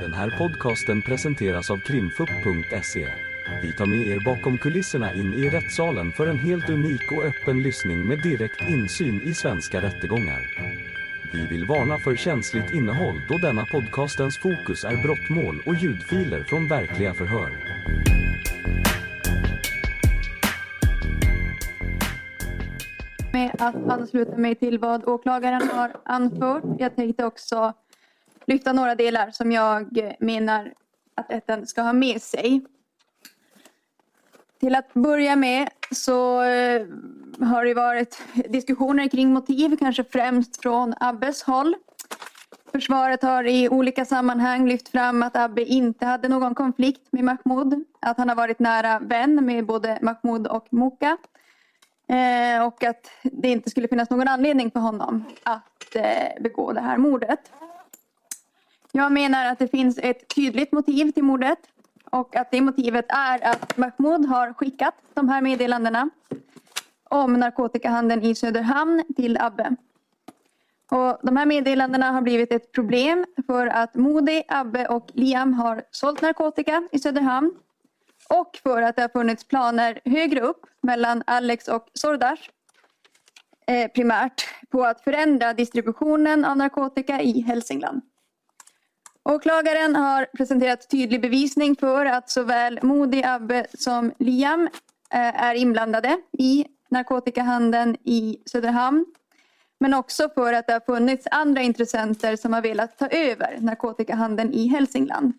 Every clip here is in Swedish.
Den här podcasten presenteras av krimfupp.se. Vi tar med er bakom kulisserna in i rättssalen för en helt unik och öppen lyssning med direkt insyn i svenska rättegångar. Vi vill varna för känsligt innehåll då denna podcastens fokus är brottmål och ljudfiler från verkliga förhör. med att ansluta mig till vad åklagaren har anfört. Jag tänkte också lyfta några delar som jag menar att rätten ska ha med sig. Till att börja med så eh, har det varit diskussioner kring motiv, kanske främst från Abbes håll. Försvaret har i olika sammanhang lyft fram att Abbe inte hade någon konflikt med Mahmoud, att han har varit nära vän med både Mahmoud och Moka eh, och att det inte skulle finnas någon anledning för honom att eh, begå det här mordet. Jag menar att det finns ett tydligt motiv till mordet och att det motivet är att Mahmoud har skickat de här meddelandena om narkotikahandeln i Söderhamn till Abbe. Och de här meddelandena har blivit ett problem för att Modi, Abbe och Liam har sålt narkotika i Söderhamn och för att det har funnits planer högre upp mellan Alex och Sordash eh, primärt på att förändra distributionen av narkotika i Hälsingland. Åklagaren har presenterat tydlig bevisning för att såväl Modi, Abbe som Liam eh, är inblandade i narkotikahandeln i Söderhamn. Men också för att det har funnits andra intressenter som har velat ta över narkotikahandeln i Hälsingland.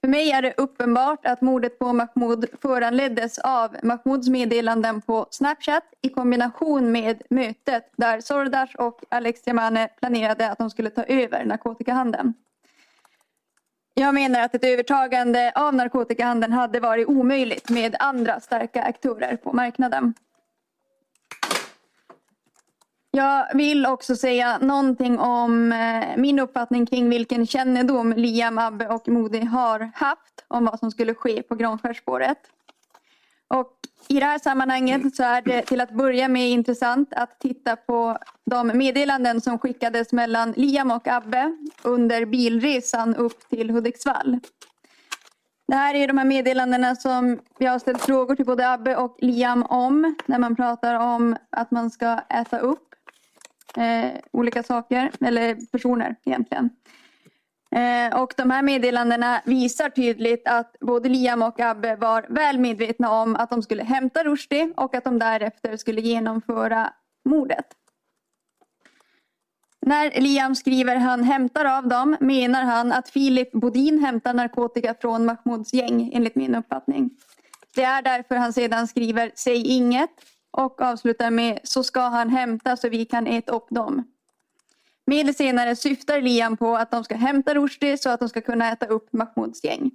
För mig är det uppenbart att mordet på Mahmoud föranleddes av Mahmouds meddelanden på Snapchat i kombination med mötet där Sordas och Alex Yamane planerade att de skulle ta över narkotikahandeln. Jag menar att ett övertagande av narkotikahandeln hade varit omöjligt med andra starka aktörer på marknaden. Jag vill också säga någonting om eh, min uppfattning kring vilken kännedom Liam, Abbe och Modi har haft om vad som skulle ske på Granskärspåret. Och i det här sammanhanget så är det till att börja med intressant att titta på de meddelanden som skickades mellan Liam och Abbe under bilresan upp till Hudiksvall. Det här är de här meddelandena som jag har ställt frågor till både Abbe och Liam om när man pratar om att man ska äta upp eh, olika saker, eller personer egentligen. Eh, och de här meddelandena visar tydligt att både Liam och Abbe var väl medvetna om att de skulle hämta Rushdie och att de därefter skulle genomföra mordet. När Liam skriver han hämtar av dem menar han att Filip Bodin hämtar narkotika från Mahmouds gäng enligt min uppfattning. Det är därför han sedan skriver säg inget och avslutar med så ska han hämta så vi kan äta upp dem. Med det senare syftar Liam på att de ska hämta Rushdie så att de ska kunna äta upp Mahmouds gäng.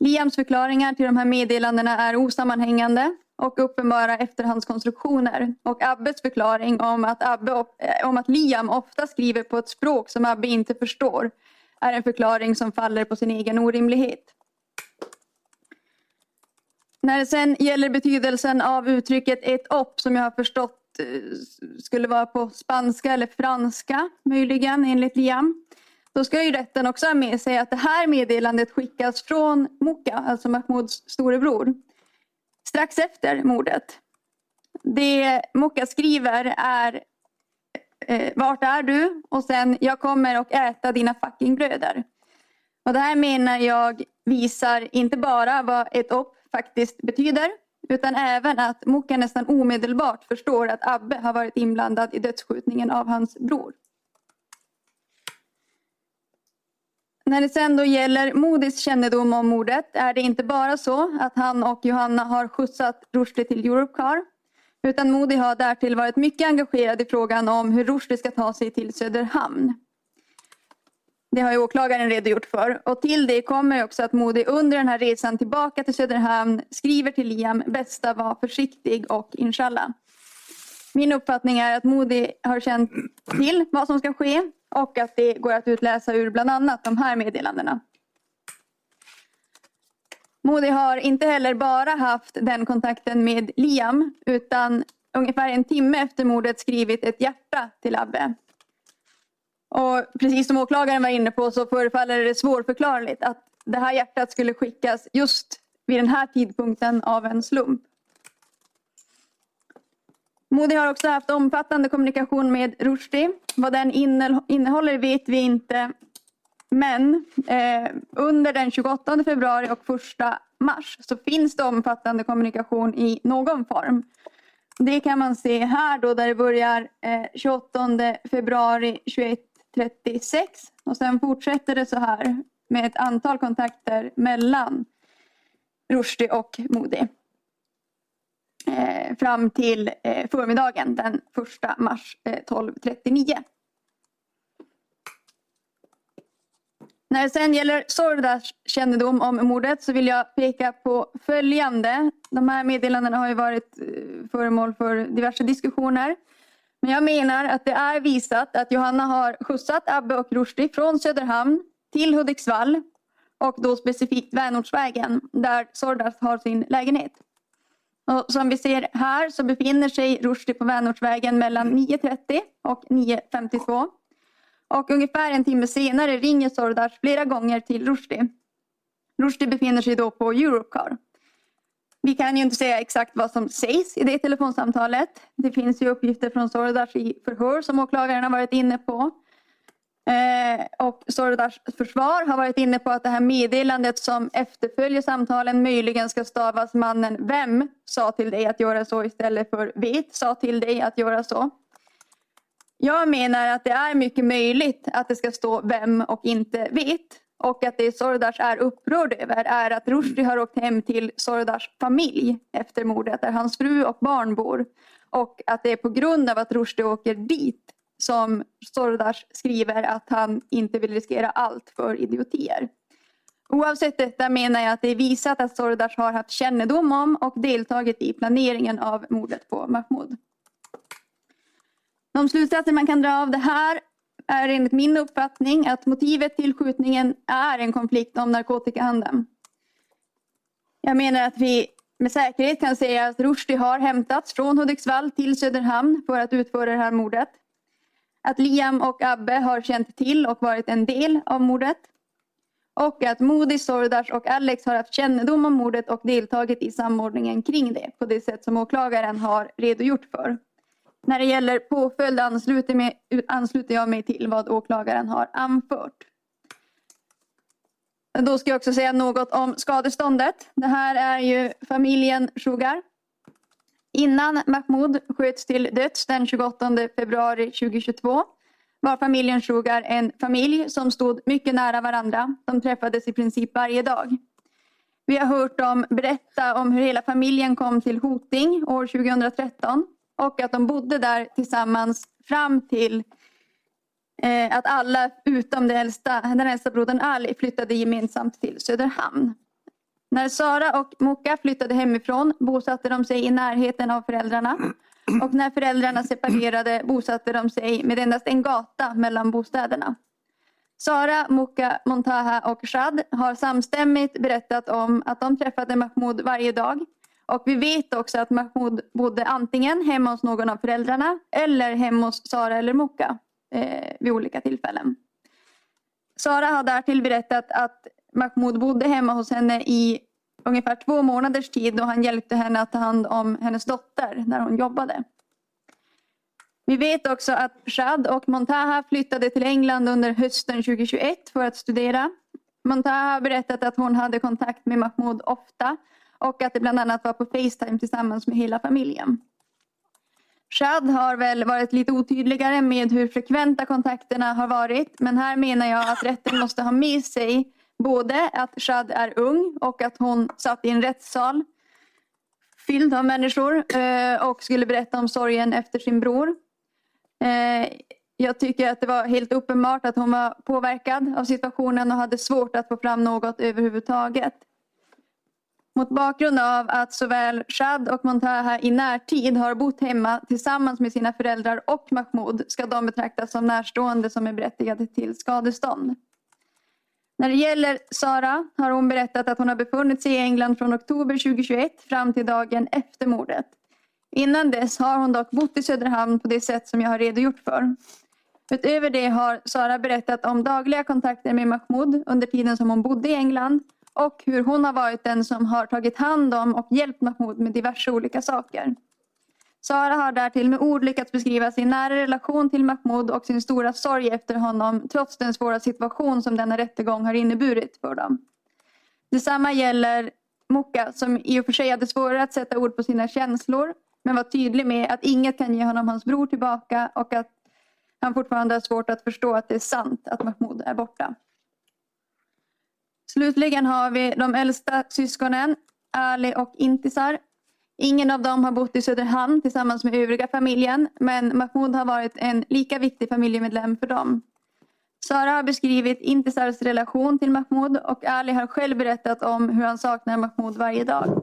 Liams förklaringar till de här meddelandena är osammanhängande och uppenbara efterhandskonstruktioner. Och Abbes förklaring om att, Abbe, eh, om att Liam ofta skriver på ett språk som Abbe inte förstår är en förklaring som faller på sin egen orimlighet. När det sen gäller betydelsen av uttrycket ett upp som jag har förstått Eh, skulle vara på spanska eller franska möjligen enligt Liam. Då ska ju rätten också ha med sig att det här meddelandet skickas från Moka, alltså Mahmouds storebror, strax efter mordet. Det Moka skriver är eh, Vart är du? Och sen Jag kommer och äta dina fucking bröder. Och det här menar jag visar inte bara vad ett upp faktiskt betyder utan även att Moka nästan omedelbart förstår att Abbe har varit inblandad i dödsskjutningen av hans bror. När det sen då gäller Modis kännedom om mordet är det inte bara så att han och Johanna har skjutsat Rushdie till Europcar utan Modi har därtill varit mycket engagerad i frågan om hur Rushdie ska ta sig till Söderhamn. Det har ju åklagaren redogjort för. Och till det kommer också att Modi under den här resan tillbaka till Söderhamn skriver till Liam bästa var försiktig och inshallah. Min uppfattning är att Modi har känt till vad som ska ske och att det går att utläsa ur bland annat de här meddelandena. Modi har inte heller bara haft den kontakten med Liam utan ungefär en timme efter mordet skrivit ett hjärta till Abbe. Och precis som åklagaren var inne på så förefaller det svårförklarligt att det här hjärtat skulle skickas just vid den här tidpunkten av en slump. Modi har också haft omfattande kommunikation med Rushdie. Vad den innehåller vet vi inte. Men eh, under den 28 februari och 1 mars så finns det omfattande kommunikation i någon form. Det kan man se här då där det börjar eh, 28 februari 21 36 och sen fortsätter det så här med ett antal kontakter mellan Rushdie och Modi. Eh, fram till eh, förmiddagen den 1 mars eh, 12.39. När det sen gäller Sordas kännedom om mordet så vill jag peka på följande. De här meddelandena har ju varit eh, föremål för diverse diskussioner. Men jag menar att det är visat att Johanna har skjutsat Abbe och Rushdie från Söderhamn till Hudiksvall och då specifikt Vänortsvägen där Sordas har sin lägenhet. Och som vi ser här så befinner sig Rushdie på Vänortsvägen mellan 9.30 och 9.52. Och ungefär en timme senare ringer Sordas flera gånger till Rushdie. Rushdie befinner sig då på Europcar. Vi kan ju inte säga exakt vad som sägs i det telefonsamtalet. Det finns ju uppgifter från Sordas i förhör som åklagaren har varit inne på. Eh, och Sordas försvar har varit inne på att det här meddelandet som efterföljer samtalen möjligen ska stavas mannen vem sa till dig att göra så istället för vet sa till dig att göra så. Jag menar att det är mycket möjligt att det ska stå vem och inte vet. Och att det Sordas är upprörd över är att Rushdie har åkt hem till Sordas familj efter mordet där hans fru och barn bor. Och att det är på grund av att Rushdie åker dit som Sordas skriver att han inte vill riskera allt för idiotier. Oavsett detta menar jag att det är visat att Sordas har haft kännedom om och deltagit i planeringen av mordet på Mahmoud. De slutsatser man kan dra av det här är enligt min uppfattning att motivet till skjutningen är en konflikt om narkotikahandeln. Jag menar att vi med säkerhet kan säga att Rushdie har hämtats från Hudiksvall till Söderhamn för att utföra det här mordet. Att Liam och Abbe har känt till och varit en del av mordet. Och att Modi, Sordas och Alex har haft kännedom om mordet och deltagit i samordningen kring det på det sätt som åklagaren har redogjort för. När det gäller påföljd ansluter, mig, ansluter jag mig till vad åklagaren har anfört. Då ska jag också säga något om skadeståndet. Det här är ju familjen Sugar. Innan Mahmoud sköts till döds den 28 februari 2022 var familjen Sugar en familj som stod mycket nära varandra. De träffades i princip varje dag. Vi har hört dem berätta om hur hela familjen kom till Hoting år 2013 och att de bodde där tillsammans fram till eh, att alla utom den äldsta, den äldsta brodern Ali flyttade gemensamt till Söderhamn. När Sara och Moka flyttade hemifrån bosatte de sig i närheten av föräldrarna. Och när föräldrarna separerade bosatte de sig med endast en gata mellan bostäderna. Sara, Moka, Montaha och Shad har samstämmigt berättat om att de träffade Mahmoud varje dag och vi vet också att Mahmoud bodde antingen hemma hos någon av föräldrarna eller hemma hos Sara eller Moka eh, vid olika tillfällen. Sara har därtill berättat att Mahmoud bodde hemma hos henne i ungefär två månaders tid och han hjälpte henne att ta hand om hennes dotter när hon jobbade. Vi vet också att Shad och Montaha flyttade till England under hösten 2021 för att studera. Montaha har berättat att hon hade kontakt med Mahmoud ofta och att det bland annat var på Facetime tillsammans med hela familjen. Shad har väl varit lite otydligare med hur frekventa kontakterna har varit men här menar jag att rätten måste ha med sig både att Shad är ung och att hon satt i en rättssal fylld av människor eh, och skulle berätta om sorgen efter sin bror. Eh, jag tycker att det var helt uppenbart att hon var påverkad av situationen och hade svårt att få fram något överhuvudtaget. Mot bakgrund av att såväl Shad och Montaha i närtid har bott hemma tillsammans med sina föräldrar och Mahmoud ska de betraktas som närstående som är berättigade till skadestånd. När det gäller Sara har hon berättat att hon har befunnit sig i England från oktober 2021 fram till dagen efter mordet. Innan dess har hon dock bott i Söderhamn på det sätt som jag har redogjort för. Utöver det har Sara berättat om dagliga kontakter med Mahmoud under tiden som hon bodde i England och hur hon har varit den som har tagit hand om och hjälpt Mahmoud med diverse olika saker. Sara har därtill med ord lyckats beskriva sin nära relation till Mahmoud och sin stora sorg efter honom trots den svåra situation som denna rättegång har inneburit för dem. Detsamma gäller Mokka som i och för sig hade svårare att sätta ord på sina känslor men var tydlig med att inget kan ge honom hans bror tillbaka och att han fortfarande har svårt att förstå att det är sant att Mahmoud är borta. Slutligen har vi de äldsta syskonen, Ali och Intisar. Ingen av dem har bott i Söderhamn tillsammans med övriga familjen men Mahmoud har varit en lika viktig familjemedlem för dem. Sara har beskrivit Intisars relation till Mahmoud och Ali har själv berättat om hur han saknar Mahmoud varje dag.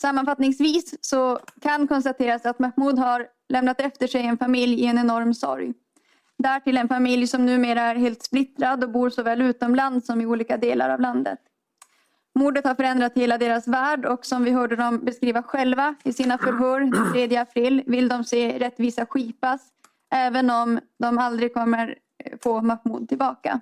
Sammanfattningsvis så kan konstateras att Mahmoud har lämnat efter sig en familj i en enorm sorg. Därtill en familj som numera är helt splittrad och bor såväl utomlands som i olika delar av landet. Mordet har förändrat hela deras värld och som vi hörde dem beskriva själva i sina förhör den 3 april vill de se rättvisa skipas även om de aldrig kommer eh, få Mahmoud tillbaka.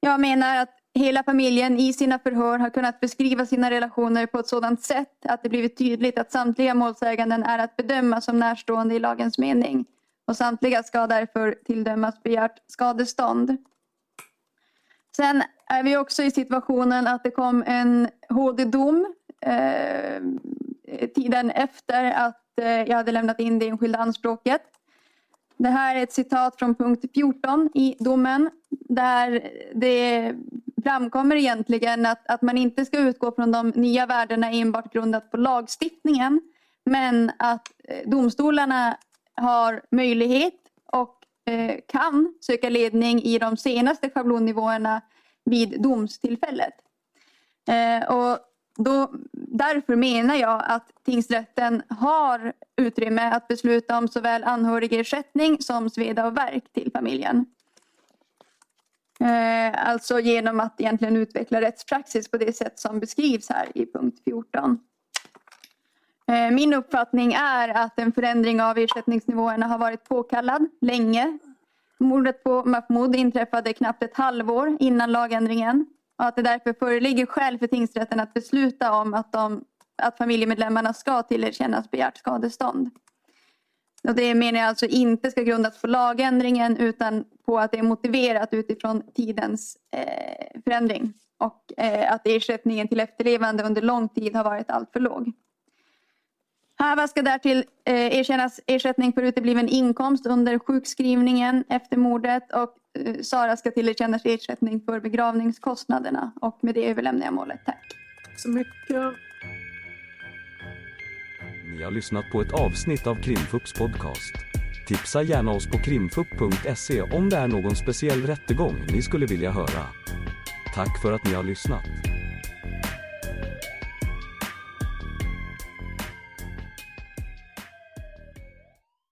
Jag menar att hela familjen i sina förhör har kunnat beskriva sina relationer på ett sådant sätt att det blivit tydligt att samtliga målsäganden är att bedöma som närstående i lagens mening och samtliga ska därför tilldömas begärt skadestånd. Sen är vi också i situationen att det kom en HD-dom eh, tiden efter att eh, jag hade lämnat in det enskilda anspråket. Det här är ett citat från punkt 14 i domen där det framkommer egentligen att, att man inte ska utgå från de nya värdena enbart grundat på lagstiftningen men att eh, domstolarna har möjlighet och eh, kan söka ledning i de senaste schablonnivåerna vid domstillfället. Eh, och då, därför menar jag att tingsrätten har utrymme att besluta om såväl anhörigersättning som sveda och verk till familjen. Eh, alltså genom att egentligen utveckla rättspraxis på det sätt som beskrivs här i punkt 14. Eh, min uppfattning är att en förändring av ersättningsnivåerna har varit påkallad länge. Mordet på Mahmoud inträffade knappt ett halvår innan lagändringen och att det därför föreligger skäl för tingsrätten att besluta om att, de, att familjemedlemmarna ska tillerkännas begärt skadestånd. Och det menar jag alltså inte ska grundas på lagändringen utan på att det är motiverat utifrån tidens eh, förändring och eh, att ersättningen till efterlevande under lång tid har varit alltför låg. Hava ska därtill eh, erkännas ersättning för utebliven inkomst under sjukskrivningen efter mordet och eh, Sara ska tillerkännas ersättning för begravningskostnaderna. Och med det överlämnar jag målet. Tack. Så mycket. Ni har lyssnat på ett avsnitt av Krimfupps podcast. Tipsa gärna oss på krimfupp.se om det är någon speciell rättegång ni skulle vilja höra. Tack för att ni har lyssnat.